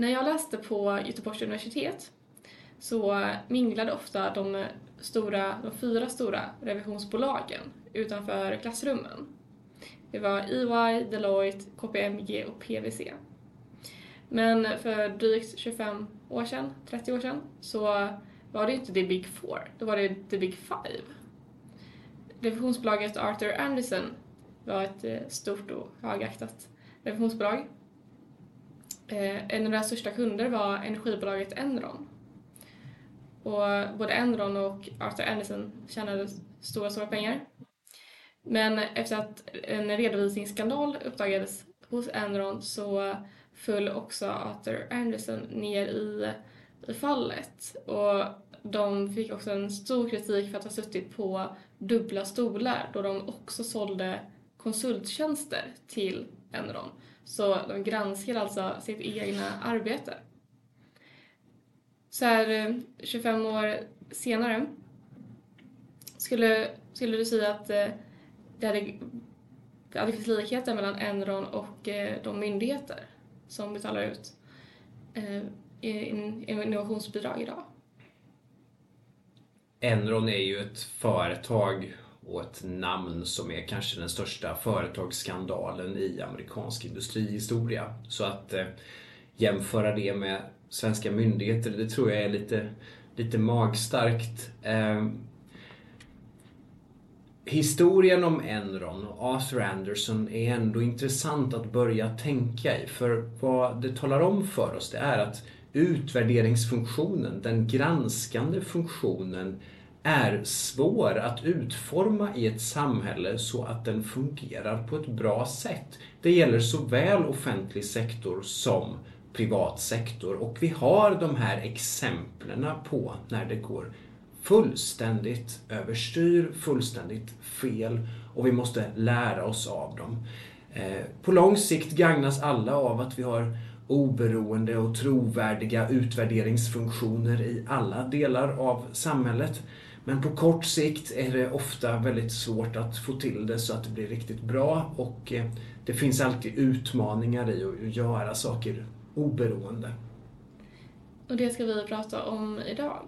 När jag läste på Göteborgs universitet så minglade ofta de, stora, de fyra stora revisionsbolagen utanför klassrummen. Det var EY, Deloitte, KPMG och PwC. Men för drygt 25 år sedan, 30 år sedan, så var det inte the Big Four, då var det the Big Five. Revisionsbolaget Arthur Anderson var ett eh, stort och högaktat revisionsbolag. Eh, en av deras största kunder var energibolaget Enron. Och både Enron och Arthur Anderson tjänade stora, stora pengar. Men efter att en redovisningsskandal uppdagades hos Enron så föll också Arthur Anderson ner i, i fallet. Och de fick också en stor kritik för att ha suttit på dubbla stolar då de också sålde konsulttjänster till Enron. Så de granskade alltså sitt egna arbete. Så här 25 år senare, skulle, skulle du säga att eh, det hade, det hade likheter mellan Enron och eh, de myndigheter som betalar ut eh, innovationsbidrag idag? Enron är ju ett företag och ett namn som är kanske den största företagsskandalen i amerikansk industrihistoria. Så att eh, jämföra det med svenska myndigheter, det tror jag är lite, lite magstarkt. Eh, historien om Enron och Arthur Anderson är ändå intressant att börja tänka i. För vad det talar om för oss det är att utvärderingsfunktionen, den granskande funktionen, är svår att utforma i ett samhälle så att den fungerar på ett bra sätt. Det gäller såväl offentlig sektor som privat sektor och vi har de här exemplen på när det går fullständigt överstyr, fullständigt fel och vi måste lära oss av dem. Eh, på lång sikt gagnas alla av att vi har oberoende och trovärdiga utvärderingsfunktioner i alla delar av samhället. Men på kort sikt är det ofta väldigt svårt att få till det så att det blir riktigt bra och eh, det finns alltid utmaningar i att göra saker oberoende. Och det ska vi prata om idag.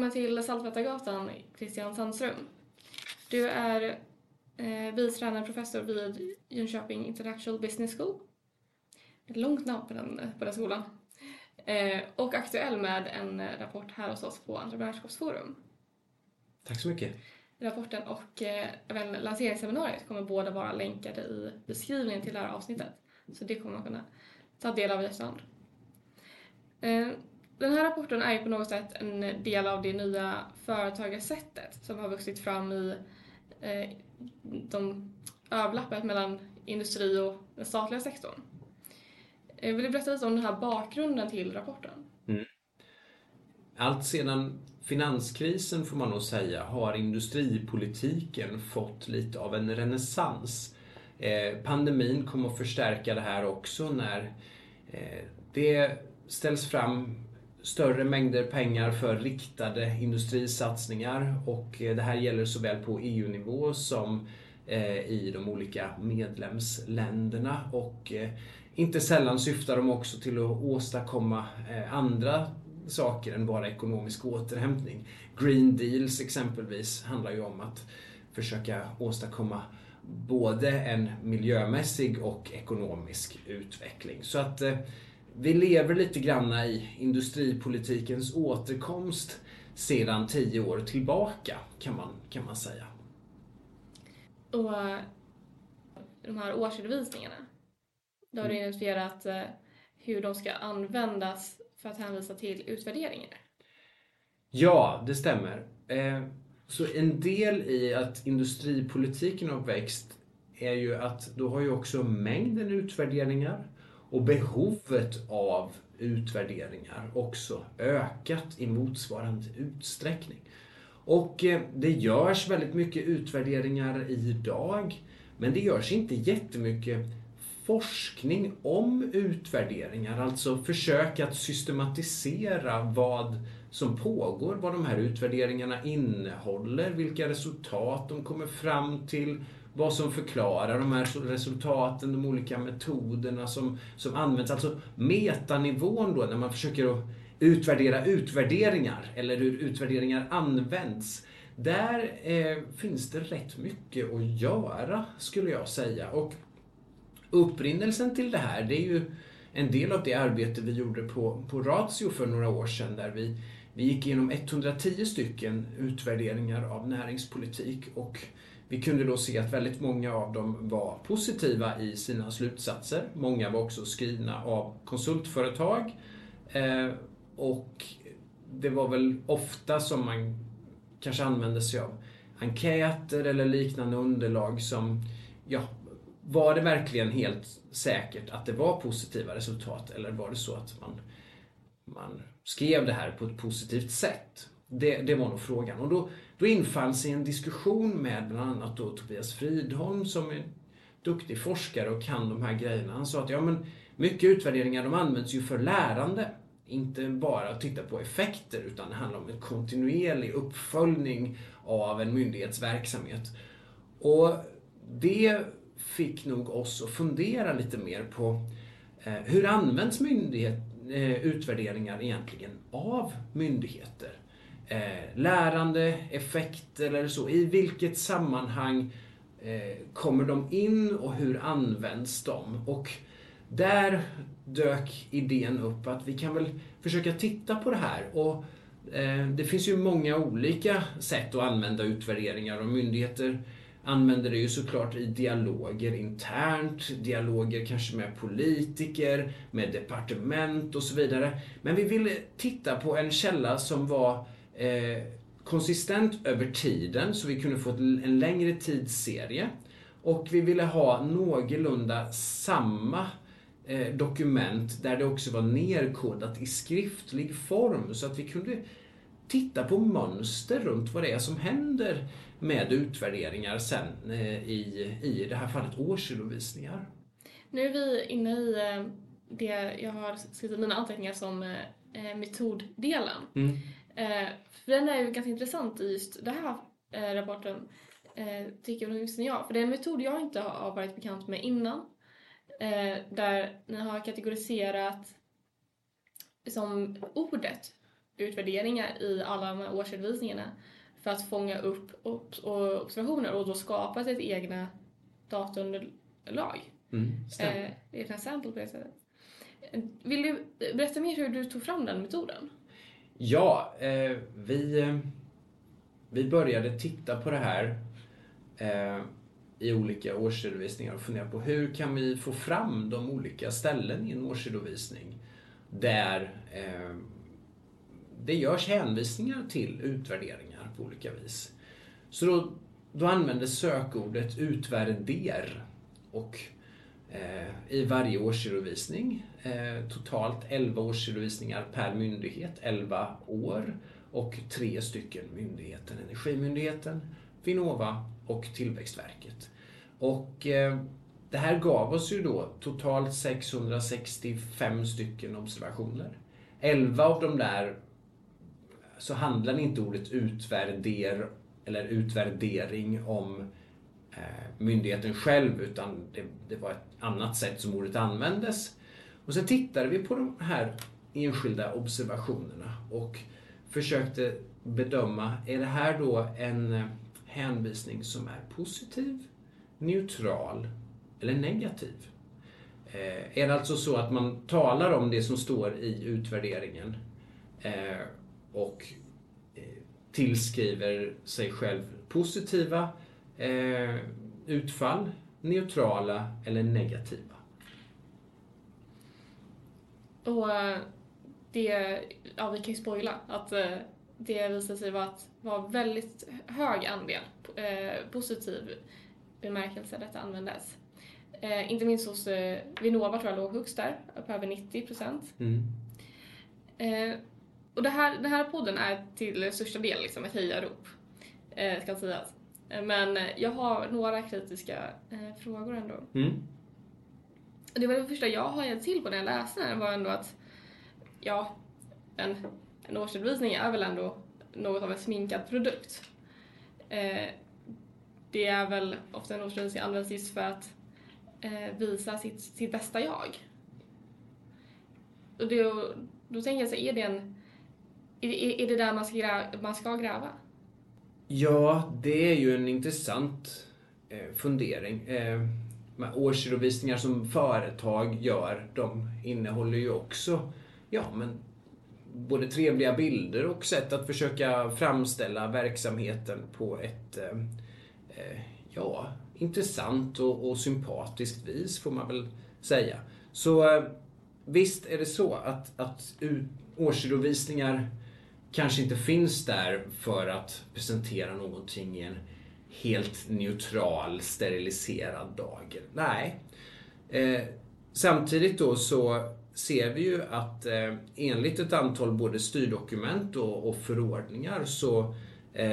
Välkommen till Saltvättargatan, Christian Sandström. Du är eh, biträdande professor vid Jönköping International Business School. Ett långt namn på den, på den skolan. Eh, och aktuell med en rapport här hos oss på Entreprenörskapsforum. Tack så mycket. Rapporten och eh, även lanseringsseminariet kommer båda vara länkade i beskrivningen till det här avsnittet. Så det kommer man kunna ta del av i efterhand. Eh, den här rapporten är ju på något sätt en del av det nya företagarsättet som har vuxit fram i eh, de överlappet mellan industri och den statliga sektorn. Eh, vill du berätta lite om den här bakgrunden till rapporten? Mm. Allt sedan finanskrisen får man nog säga har industripolitiken fått lite av en renässans. Eh, pandemin kommer att förstärka det här också när eh, det ställs fram större mängder pengar för riktade industrisatsningar och eh, det här gäller såväl på EU-nivå som eh, i de olika medlemsländerna och eh, inte sällan syftar de också till att åstadkomma andra saker än bara ekonomisk återhämtning. Green Deals exempelvis handlar ju om att försöka åstadkomma både en miljömässig och ekonomisk utveckling. Så att vi lever lite grann i industripolitikens återkomst sedan tio år tillbaka kan man, kan man säga. Och de här årsredovisningarna, då har du mm. identifierat eh, hur de ska användas för att hänvisa till utvärderingar. Ja, det stämmer. Eh, så en del i att industripolitiken har växt är ju att då har ju också mängden utvärderingar och behovet av utvärderingar också ökat i motsvarande utsträckning. Och eh, det görs väldigt mycket utvärderingar idag. Men det görs inte jättemycket forskning om utvärderingar, alltså försök att systematisera vad som pågår, vad de här utvärderingarna innehåller, vilka resultat de kommer fram till, vad som förklarar de här resultaten, de olika metoderna som, som används. Alltså metanivån då, när man försöker att utvärdera utvärderingar, eller hur utvärderingar används. Där eh, finns det rätt mycket att göra, skulle jag säga. Och upprinnelsen till det här, det är ju en del av det arbete vi gjorde på, på Ratio för några år sedan, där vi, vi gick igenom 110 stycken utvärderingar av näringspolitik och vi kunde då se att väldigt många av dem var positiva i sina slutsatser. Många var också skrivna av konsultföretag. Eh, och det var väl ofta som man kanske använde sig av enkäter eller liknande underlag som, ja, var det verkligen helt säkert att det var positiva resultat eller var det så att man, man skrev det här på ett positivt sätt? Det, det var nog frågan. Och då, då infann sig en diskussion med bland annat då Tobias Fridholm som är duktig forskare och kan de här grejerna. Han sa att ja, men mycket utvärderingar de används ju för lärande. Inte bara att titta på effekter utan det handlar om en kontinuerlig uppföljning av en myndighets verksamhet. Och det fick nog oss att fundera lite mer på eh, hur används myndighet, eh, utvärderingar egentligen av myndigheter? Eh, lärande, effekter eller så. I vilket sammanhang eh, kommer de in och hur används de? Och där dök idén upp att vi kan väl försöka titta på det här. Och eh, Det finns ju många olika sätt att använda utvärderingar och myndigheter använder det ju såklart i dialoger internt, dialoger kanske med politiker, med departement och så vidare. Men vi ville titta på en källa som var eh, konsistent över tiden så vi kunde få en längre tidsserie. Och vi ville ha någorlunda samma eh, dokument där det också var nerkodat i skriftlig form så att vi kunde titta på mönster runt vad det är som händer med utvärderingar sen eh, i, i det här fallet årsredovisningar. Nu är vi inne i eh, det jag har skrivit i mina anteckningar som metoddelen. Mm. För den är ju ganska intressant i just den här rapporten, tycker åtminstone jag. För det är en metod jag inte har varit bekant med innan. Där ni har kategoriserat som ordet utvärderingar i alla de här årsredovisningarna för att fånga upp observationer och då skapa sitt egna dataunderlag. Mm, eh, ett exempel på det sättet. Vill du berätta mer hur du tog fram den metoden? Ja, eh, vi, eh, vi började titta på det här eh, i olika årsredovisningar och fundera på hur kan vi få fram de olika ställen i en årsredovisning där eh, det görs hänvisningar till utvärderingar på olika vis. Så då, då användes sökordet 'utvärder' och Eh, i varje årsredovisning, eh, totalt 11 årsredovisningar per myndighet, 11 år och tre stycken myndigheter, Energimyndigheten, Vinnova och Tillväxtverket. Och eh, det här gav oss ju då totalt 665 stycken observationer. 11 av de där så handlar inte ordet utvärder eller utvärdering om eh, Eh, myndigheten själv utan det, det, var ett annat sätt som ordet användes. Och sen tittade vi på de här enskilda observationerna och försökte bedöma, är det här då en eh, hänvisning som är positiv, neutral eller negativ? Eh, är det alltså så att man talar om det som står i utvärderingen eh, och eh, tillskriver sig själv positiva eh, utfall, neutrala eller negativa. Och eh, det, ja vi kan ju spoila att det visade sig vara att vara väldigt hög andel positiv bemärkelse detta användes. Eh, inte minst hos eh, Vinnova tror jag låg högst där, på över 90 procent. Mm. Eh, och det här, den här podden är till största del liksom ett hejarop, eh, ska sägas. Eh, Men eh, jag har några kritiska eh, frågor ändå. Mm. Det var det första jag hajade till på när jag läste den var ändå att ja, en, en årsredovisning är väl ändå något av en sminkad produkt. Eh, det är väl ofta en årsredovisning används just för att eh, visa sitt, sitt bästa jag. Och det, då tänker jag så är det en är, är- är det där man ska, gräva, man ska gräva? Ja, det är ju en intressant eh, fundering. Eh, de med årsredovisningar som företag gör, de innehåller ju också ja, men både trevliga bilder och sätt att försöka framställa verksamheten på ett eh, ja, intressant och, och sympatiskt vis får man väl säga. Så visst är det så att, att årsredovisningar kanske inte finns där för att presentera någonting i en helt neutral, steriliserad dager. Nej. Eh, samtidigt då så ser vi ju att eh, enligt ett antal både styrdokument och, och förordningar så, eh,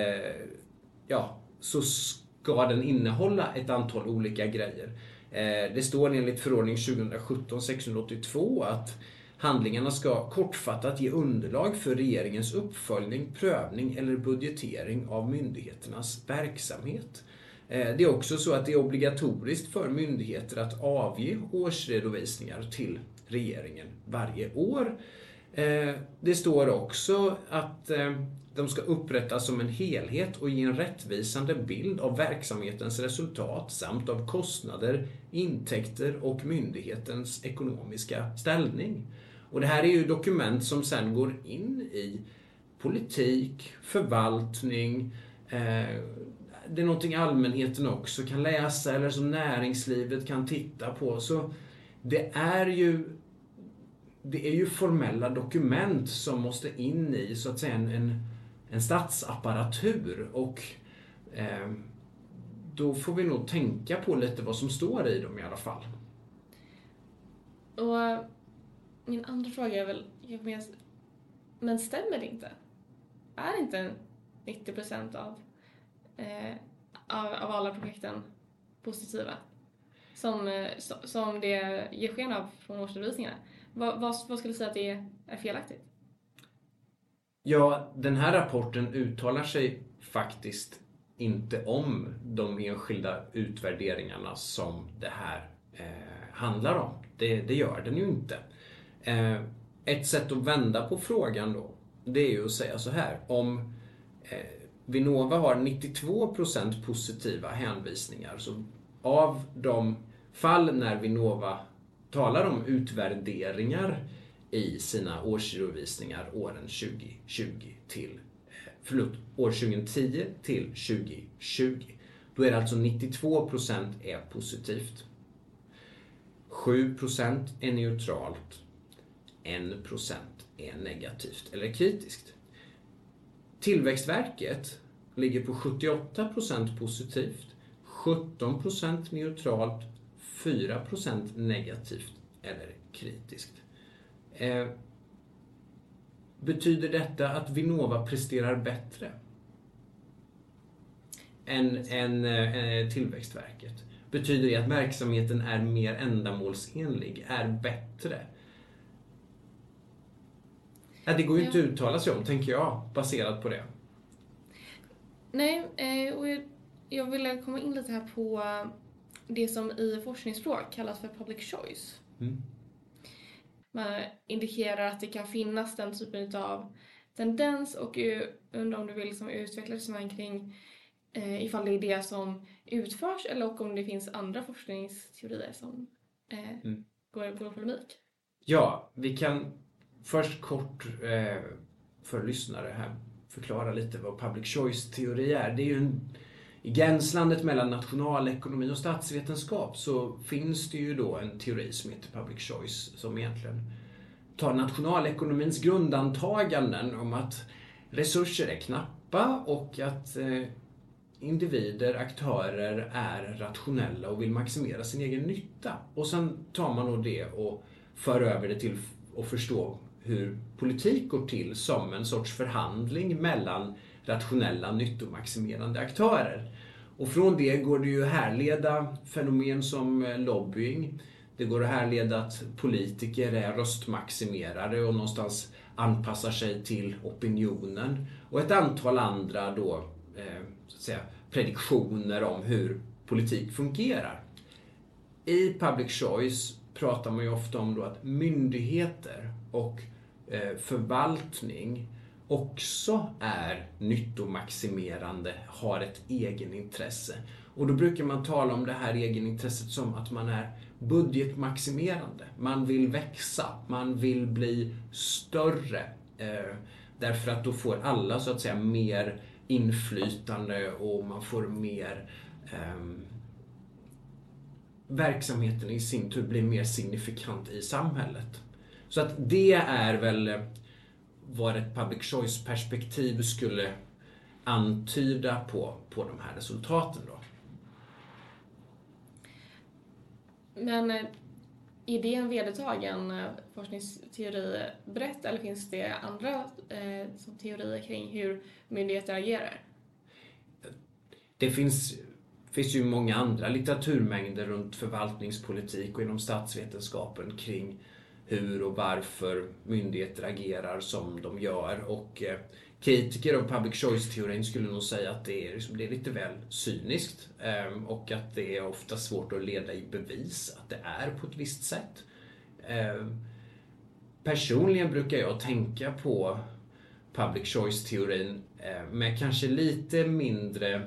ja, så ska den innehålla ett antal olika grejer. Eh, det står enligt förordning 2017-682 att Handlingarna ska kortfattat ge underlag för regeringens uppföljning, prövning eller budgetering av myndigheternas verksamhet. Eh, det är också så att det är obligatoriskt för myndigheter att avge årsredovisningar till regeringen varje år. Eh, det står också att eh, de ska upprättas som en helhet och ge en rättvisande bild av verksamhetens resultat samt av kostnader, intäkter och myndighetens ekonomiska ställning. Och det här är ju dokument som sen går in i politik, förvaltning, eh, det är någonting allmänheten också kan läsa eller som näringslivet kan titta på. Så det är ju det är ju formella dokument som måste in i så att säga en, en, en statsapparatur och eh, då får vi nog tänka på lite vad som står i dem i alla fall. Och min andra fråga är väl, men, men stämmer det inte? Är inte 90% av, eh, av, av alla projekten positiva? Som, eh, som det ger sken av från årsredovisningarna. Vad, vad, vad skulle du säga att det är, är felaktigt? Ja, den här rapporten uttalar sig faktiskt inte om de enskilda utvärderingarna som det här eh, handlar om. Det, det gör den ju inte. Eh, ett sätt att vända på frågan då, det är ju att säga så här. Om eh, Vinnova har 92% positiva hänvisningar, så av de fall när Vinnova talar om utvärderingar i sina årsredovisningar åren 2020 till, förlåt, år 2010 till 2020. Då är det alltså 92% är positivt. 7% är neutralt. 1% är negativt eller kritiskt. Tillväxtverket ligger på 78% positivt, 17% neutralt, 4% negativt eller kritiskt. Eh, betyder detta att Vinnova presterar bättre än, än eh, Tillväxtverket? Betyder det att verksamheten är mer ändamålsenlig, är bättre? Ja, det går ju inte att uttala sig om, tänker jag, baserat på det. Nej, eh, och jag, ville komma in lite här på det som i forskningsspråk kallas för public choice. Mm. Man indikerar att det kan finnas den typen av tendens och undrar om du vill liksom utveckla resonemang kring eh, ifall det är det som utförs eller om det finns andra forskningsteorier som eh, Mm. går, går i polemik. Ja, vi kan först kort eh, för lyssnare här förklara lite vad public choice-teori är. Det är ju en, I gränslandet mellan nationalekonomi och statsvetenskap så finns det ju då en teori som heter public choice som egentligen tar nationalekonomins grundantaganden om att resurser är knappa och att eh, individer, aktörer är rationella och vill maximera sin egen nytta. Och sen tar man då det och för över det till att förstå hur politik går till som en sorts förhandling mellan rationella nyttomaximerande aktörer. Och från det går det ju att härleda fenomen som eh, lobbying. Det går att härleda att politiker är röstmaximerare och någonstans anpassar sig till opinionen. Och ett antal andra då, eh, så att säga, prediktioner om hur politik fungerar. I public choice pratar man ju ofta om då att myndigheter och Eh, förvaltning också är nyttomaximerande, har ett egenintresse. Och då brukar man tala om det här egenintresset som att man är budgetmaximerande. Man vill växa, man vill bli större. Eh, därför att då får alla så att säga mer inflytande och man får mer eh, verksamheten i sin tur blir mer signifikant i samhället. Så att det är väl vad ett public choice-perspektiv skulle antyda på, på de här resultaten. Då. Men är eh, det en vedertagen eh, forskningsteori brett eller finns det andra eh, teorier kring hur myndigheter agerar? Det finns, finns ju många andra litteraturmängder runt förvaltningspolitik och inom statsvetenskapen kring hur och varför myndigheter agerar som de gör. Och eh, kritiker av public choice-teorin skulle nog säga att det är, liksom, det är lite väl cyniskt eh, och att det är ofta svårt att leda i bevis att det är på ett visst sätt. Eh, personligen brukar jag tänka på public choice-teorin eh, med kanske lite mindre eh,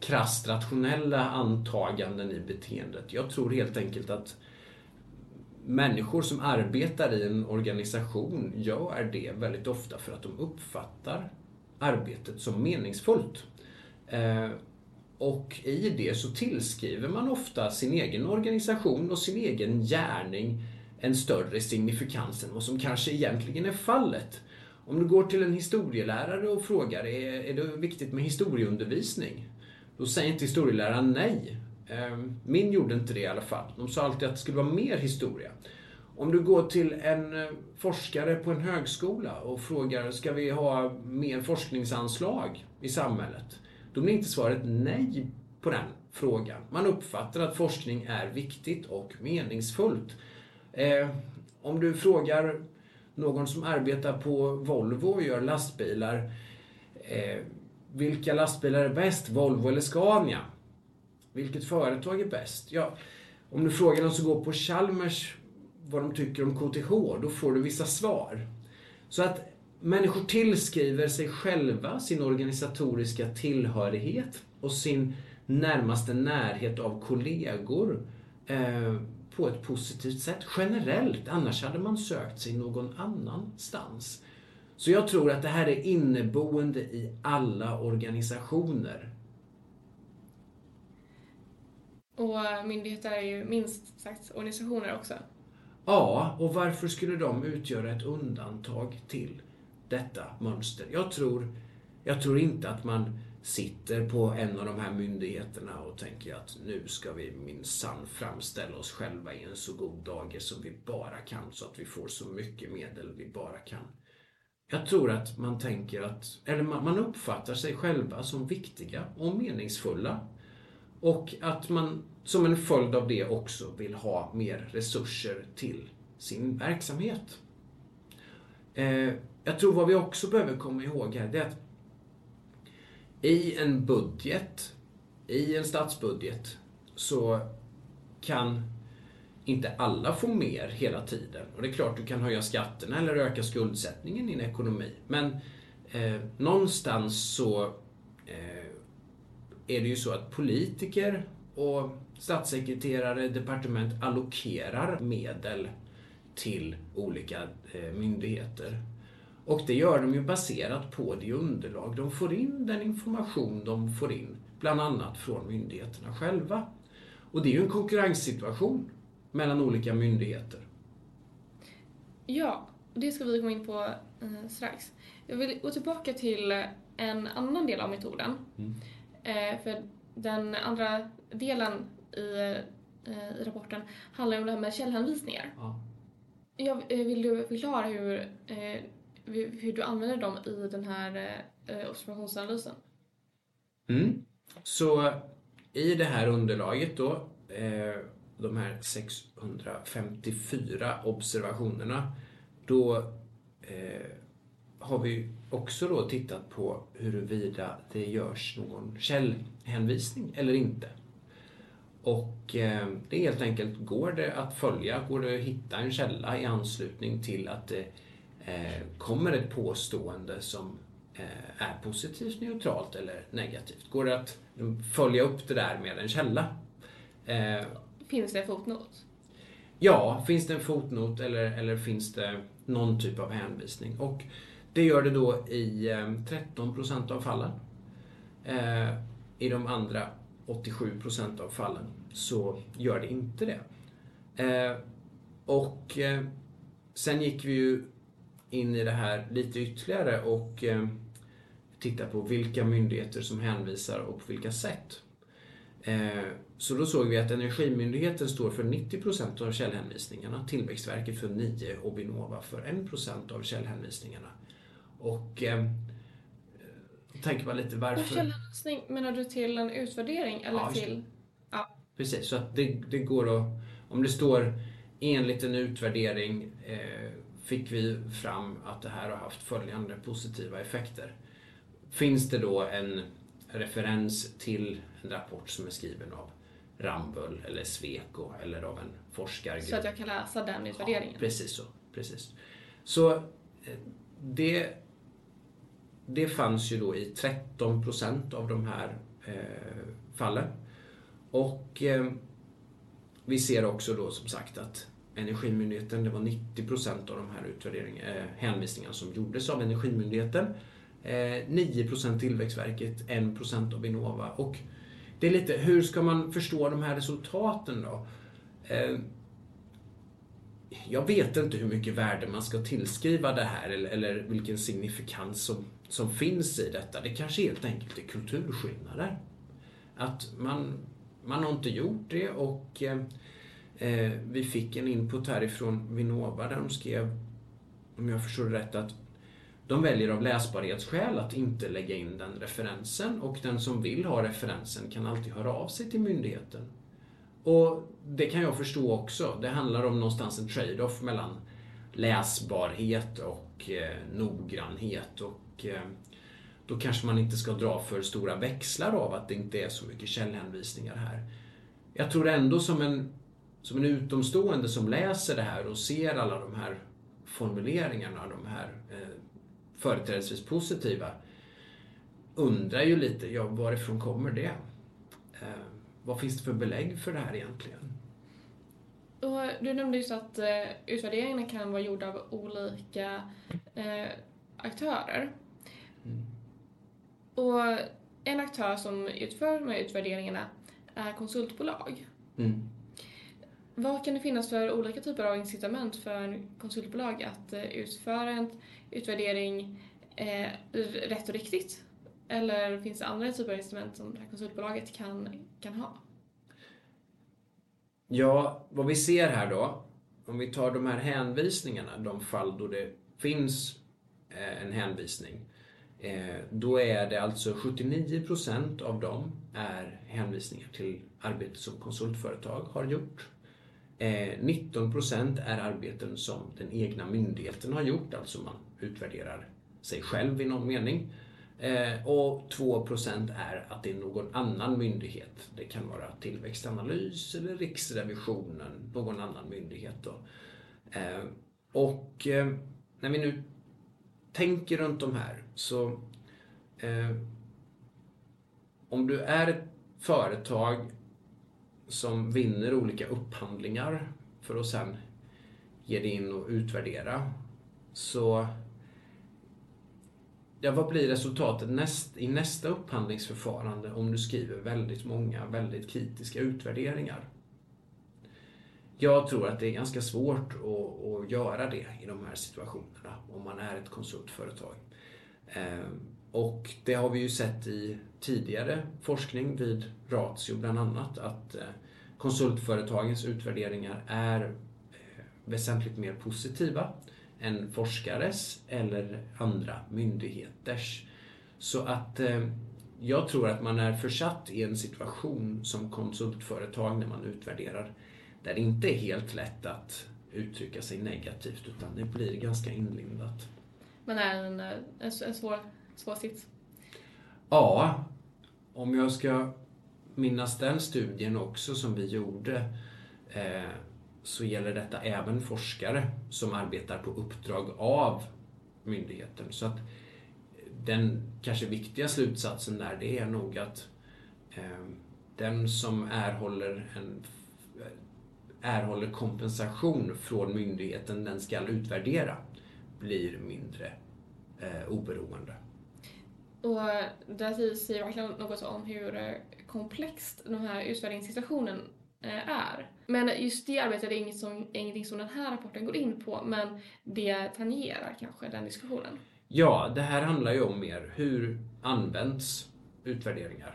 krasst rationella antaganden i beteendet. Jag tror helt enkelt att människor som arbetar i en organisation gör det väldigt ofta för att de uppfattar arbetet som meningsfullt. Eh, och i det så tillskriver man ofta sin egen organisation och sin egen gärning en större signifikans än vad som kanske egentligen är fallet. Om du går till en historielärare och frågar är, är det viktigt med historieundervisning? Då säger inte historieläraren nej. Ehm, min gjorde inte det i alla fall. De sa alltid att det skulle vara mer historia. Om du går till en eh, forskare på en högskola och frågar, ska vi ha mer forskningsanslag i samhället? Då blir inte svaret nej på den frågan. Man uppfattar att forskning är viktigt och meningsfullt. Ehm, om du frågar någon som arbetar på Volvo och gör lastbilar, ehm, vilka lastbilar är bäst, Volvo eller Scania? Vilket företag är bäst? Ja, om du frågar någon som går på Chalmers vad de tycker om KTH, då får du vissa svar. Så att människor tillskriver sig själva sin organisatoriska tillhörighet och sin närmaste närhet av kollegor eh, på ett positivt sätt. Generellt, annars hade man sökt sig någon annanstans. Så jag tror att det här är inneboende i alla organisationer. Och myndigheter är ju minst sagt organisationer också. Ja, och varför skulle de utgöra ett undantag till detta mönster? Jag tror, jag tror inte att man sitter på en av de här myndigheterna och tänker att nu ska vi minsann framställa oss själva i en så god dager som vi bara kan så att vi får så mycket medel vi bara kan. Jag tror att man tänker att, eller man uppfattar sig själva som viktiga och meningsfulla. Och att man som en följd av det också vill ha mer resurser till sin verksamhet. Eh, jag tror vad vi också behöver komma ihåg här, det är att i en budget, i en statsbudget, så kan inte alla få mer hela tiden. Och det är klart, du kan höja skatterna eller öka skuldsättningen i en ekonomi. Men eh, någonstans så eh, är det ju så att politiker och statssekreterare, departement allokerar medel till olika eh, myndigheter. Och det gör de ju baserat på det underlag de får in, den information de får in, bland annat från myndigheterna själva. Och det är ju en konkurrenssituation mellan olika myndigheter. Ja, det ska vi komma in på eh, strax. Jag vill gå tillbaka till en annan del av metoden. Mm. Eh, för den andra delen i, eh, i rapporten handlar om det här med källhänvisningar. Ja. Jag, eh, vill du förklara hur, hur du använder dem i den här observationsanalysen? Mm. Så i det här underlaget då, de här 654 observationerna, då har vi också då tittat på huruvida det görs någon källhänvisning eller inte. Och eh, det är helt enkelt, går det att följa, går det att hitta en källa i anslutning till att det eh, kommer ett påstående som eh, är positivt, neutralt eller negativt? Går det att följa upp det där med en källa? Finns det en fotnot? Ja, finns det en fotnot eller, eller finns det någon typ av hänvisning? Och det gör det då i ehm, 13 procent av fallen. Eh, I de andra 87 procent av fallen så gör det inte det. Eh, och eh, sen gick vi ju in i det här lite ytterligare och tittade på vilka myndigheter som hänvisar och på vilka sätt. Så då såg vi att Energimyndigheten står för 90 procent av källhänvisningarna, Tillväxtverket för 9 och Vinnova för 1 procent av källhänvisningarna. Och eh, tänker man lite varför... Källhänvisning, menar du till en utvärdering eller ja, till... Ja. Precis, så att det, det går att... Om det står enligt en utvärdering eh, fick vi fram att det här har haft följande positiva effekter. Finns det då en referens till en rapport som är skriven av Rambull eller Sweco eller av en forskargrupp. Så att jag kan läsa den utvärderingen? Ja, precis så. Precis. Så eh, det det fanns ju då i 13 procent av de här eh, fallen. Och eh, vi ser också då som sagt att Energimyndigheten, det var 90 procent av de här utvärdering, eh, hänvisningarna som gjordes av Energimyndigheten. Eh, 9 procent Tillväxtverket, 1 procent av Vinnova. Och det är lite, hur ska man förstå de här resultaten då? Eh, jag vet inte hur mycket värde man ska tillskriva det här eller, eller vilken signifikans som, som finns i detta. Det kanske helt enkelt är kulturskillnader. Att man, man har inte gjort det och eh, eh vi fick en input härifrån Vinnova där de skrev, om jag förstår det rätt, att de väljer av läsbarhetsskäl att inte lägga in den referensen och den som vill ha referensen kan alltid höra av sig till myndigheten och det kan jag förstå också. Det handlar om någonstans en trade-off mellan läsbarhet och eh, noggrannhet. Och och eh, då kanske man inte ska dra för stora växlar av att det inte är så mycket källhänvisningar här. Jag tror ändå som en, som en utomstående som läser det här och ser alla de här formuleringarna, de här eh, företrädesvis positiva, undrar ju lite, ja varifrån kommer det? Eh, vad finns det för belägg för det här egentligen? Och du nämnde just att eh, utvärderingarna kan vara gjorda av olika eh, aktörer. Och en aktör som utför de här utvärderingarna är konsultbolag. Mm. Vad kan det finnas för olika typer av incitament för konsultbolag att eh, utföra en utvärdering eh, rätt och riktigt? Eller finns det andra typer av instrument som det här konsultbolaget kan, kan ha? Ja, vad vi ser här då, om vi tar de här hänvisningarna, de fall då det finns eh, en hänvisning, Eh, då är det alltså 79% av dem är hänvisningar till arbete som konsultföretag har gjort. Eh, 19% är arbeten som den egna myndigheten har gjort, alltså man utvärderar sig själv i någon mening. Eh, och 2% är att det är någon annan myndighet. Det kan vara Tillväxtanalys eller Riksrevisionen, någon annan myndighet. Då. Och när vi nu tänker runt de här så eh, om du är ett företag som vinner olika upphandlingar för att sen ge dig in och utvärdera så Ja, vad blir resultatet näst, i nästa upphandlingsförfarande om du skriver väldigt många väldigt kritiska utvärderingar? Jag tror att det är ganska svårt att, att göra det i de här situationerna om man är ett konsultföretag. Ehm, och det har vi ju sett i tidigare forskning vid Ratio bland annat att eh, konsultföretagens utvärderingar är eh, väsentligt mer positiva än forskares eller andra myndigheters. Så att eh, jag tror att man är försatt i en situation som konsultföretag när man utvärderar där det inte är helt lätt att uttrycka sig negativt utan det blir ganska inlindat. Men är en, en, en svår, svår sits? Ja, om jag ska minnas den studien också som vi gjorde eh, så gäller detta även forskare som arbetar på uppdrag av myndigheten. Så att den kanske viktiga slutsatsen där det är nog att eh, den som erhåller, en, erhåller kompensation från myndigheten den ska utvärdera blir mindre eh, oberoende. Och där säger verkligen något om hur eh, komplext den här utvärderingssituationen eh, är. Men just det arbetet är inget som, ingenting som den här rapporten går in på, men det tangerar kanske den diskussionen. Ja, det här handlar ju om mer hur används utvärderingar?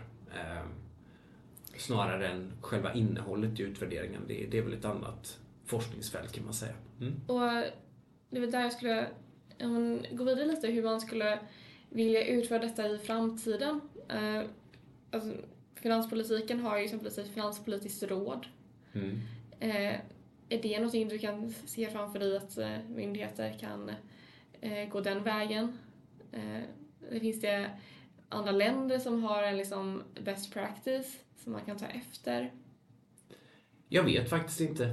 Snarare än själva innehållet i utvärderingen. Det, det är väl ett annat forskningsfält kan man säga. Mm. Och det väl där jag skulle gå vidare lite, hur man skulle vilja utföra detta i framtiden. Eh, alltså, finanspolitiken har ju exempelvis ett finanspolitiskt råd. Mm. Eh, är det någonting du kan se framför dig att eh, myndigheter kan gå den vägen? Det finns det andra länder som har en liksom best practice som man kan ta efter? Jag vet faktiskt inte.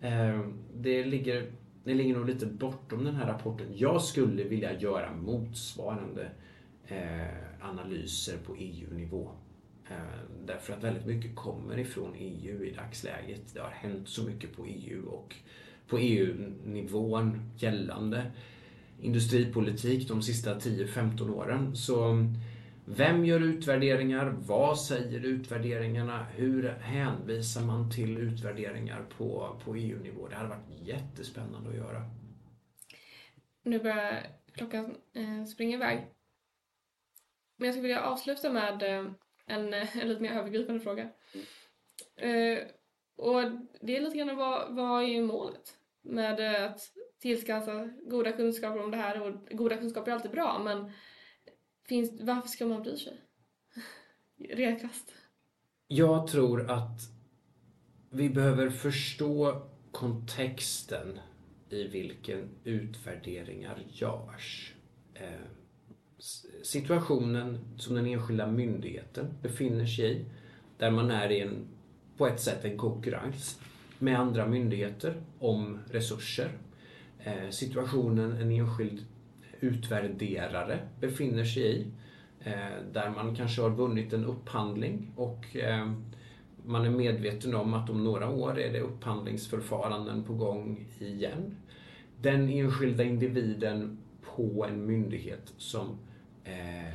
Eh, det ligger det ligger nog lite bortom den här rapporten. Jag skulle vilja göra motsvarande eh, analyser på EU-nivå. Eh, därför att väldigt mycket kommer ifrån EU i dagsläget. Det har hänt så mycket på EU och på EU-nivån gällande industripolitik de sista 10-15 åren. Så vem gör utvärderingar? Vad säger utvärderingarna? Hur hänvisar man till utvärderingar på, på EU-nivå? Det hade varit jättespännande att göra. Nu börjar klockan eh, springa iväg. Men jag skulle vilja avsluta med eh, en, eh, en lite mer övergripande fråga. Och det är lite grann vad, vad är målet med att tillskansa goda kunskaper om det här? Och goda kunskaper är alltid bra, men finns, varför ska man bry sig? Rent krasst. Jag tror att vi behöver förstå kontexten i vilken utvärderingar görs. Eh, situationen som den enskilda myndigheten befinner sig i, där man är i en, på ett sätt en konkurrens med andra myndigheter om resurser. Eh, situationen en enskild utvärderare befinner sig i. Eh, där man kanske har vunnit en upphandling och eh, man är medveten om att om några år är det upphandlingsförfaranden på gång igen. Den enskilda individen på en myndighet som eh,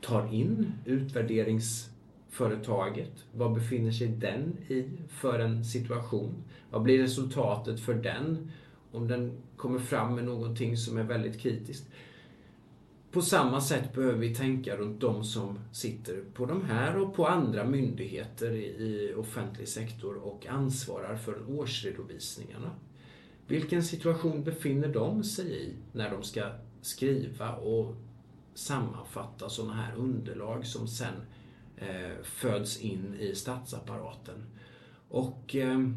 tar in utvärderingsföretaget. Vad befinner sig den i för en situation? Vad blir resultatet för den om den kommer fram med någonting som är väldigt kritiskt. På samma sätt behöver vi tänka runt de som sitter på de här och på andra myndigheter i offentlig sektor och ansvarar för årsredovisningarna. Vilken situation befinner de sig i när de ska skriva och sammanfatta sådana här underlag som sen eh, föds in i statsapparaten? Och eh,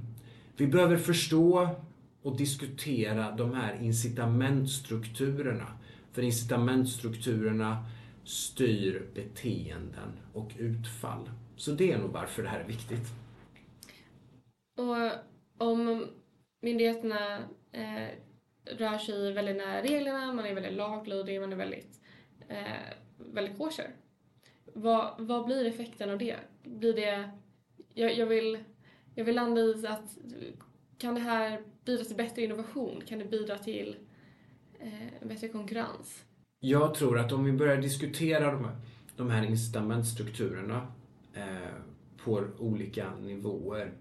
vi behöver förstå och diskutera de här incitamentstrukturerna. För incitamentstrukturerna styr beteenden och utfall. Så det är nog varför det här är viktigt. Och om myndigheterna eh, rör sig väldigt nära reglerna, man är väldigt laglydig, man är väldigt, eh, väldigt kosher. Vad, vad blir effekten av det? Blir det... Jag, jag, vill, jag vill landa i att kan det här bidra till bättre innovation? Kan det bidra till eh, bättre konkurrens? Jag tror att om vi börjar diskutera de här, de här incitamentstrukturerna eh, på olika nivåer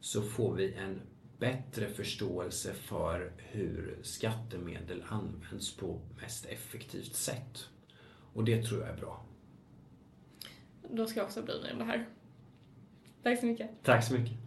så får vi en bättre förståelse för hur skattemedel används på mest effektivt sätt. Och det tror jag är bra. Då ska jag också bry mig om det här. Tack så mycket. Tack så mycket.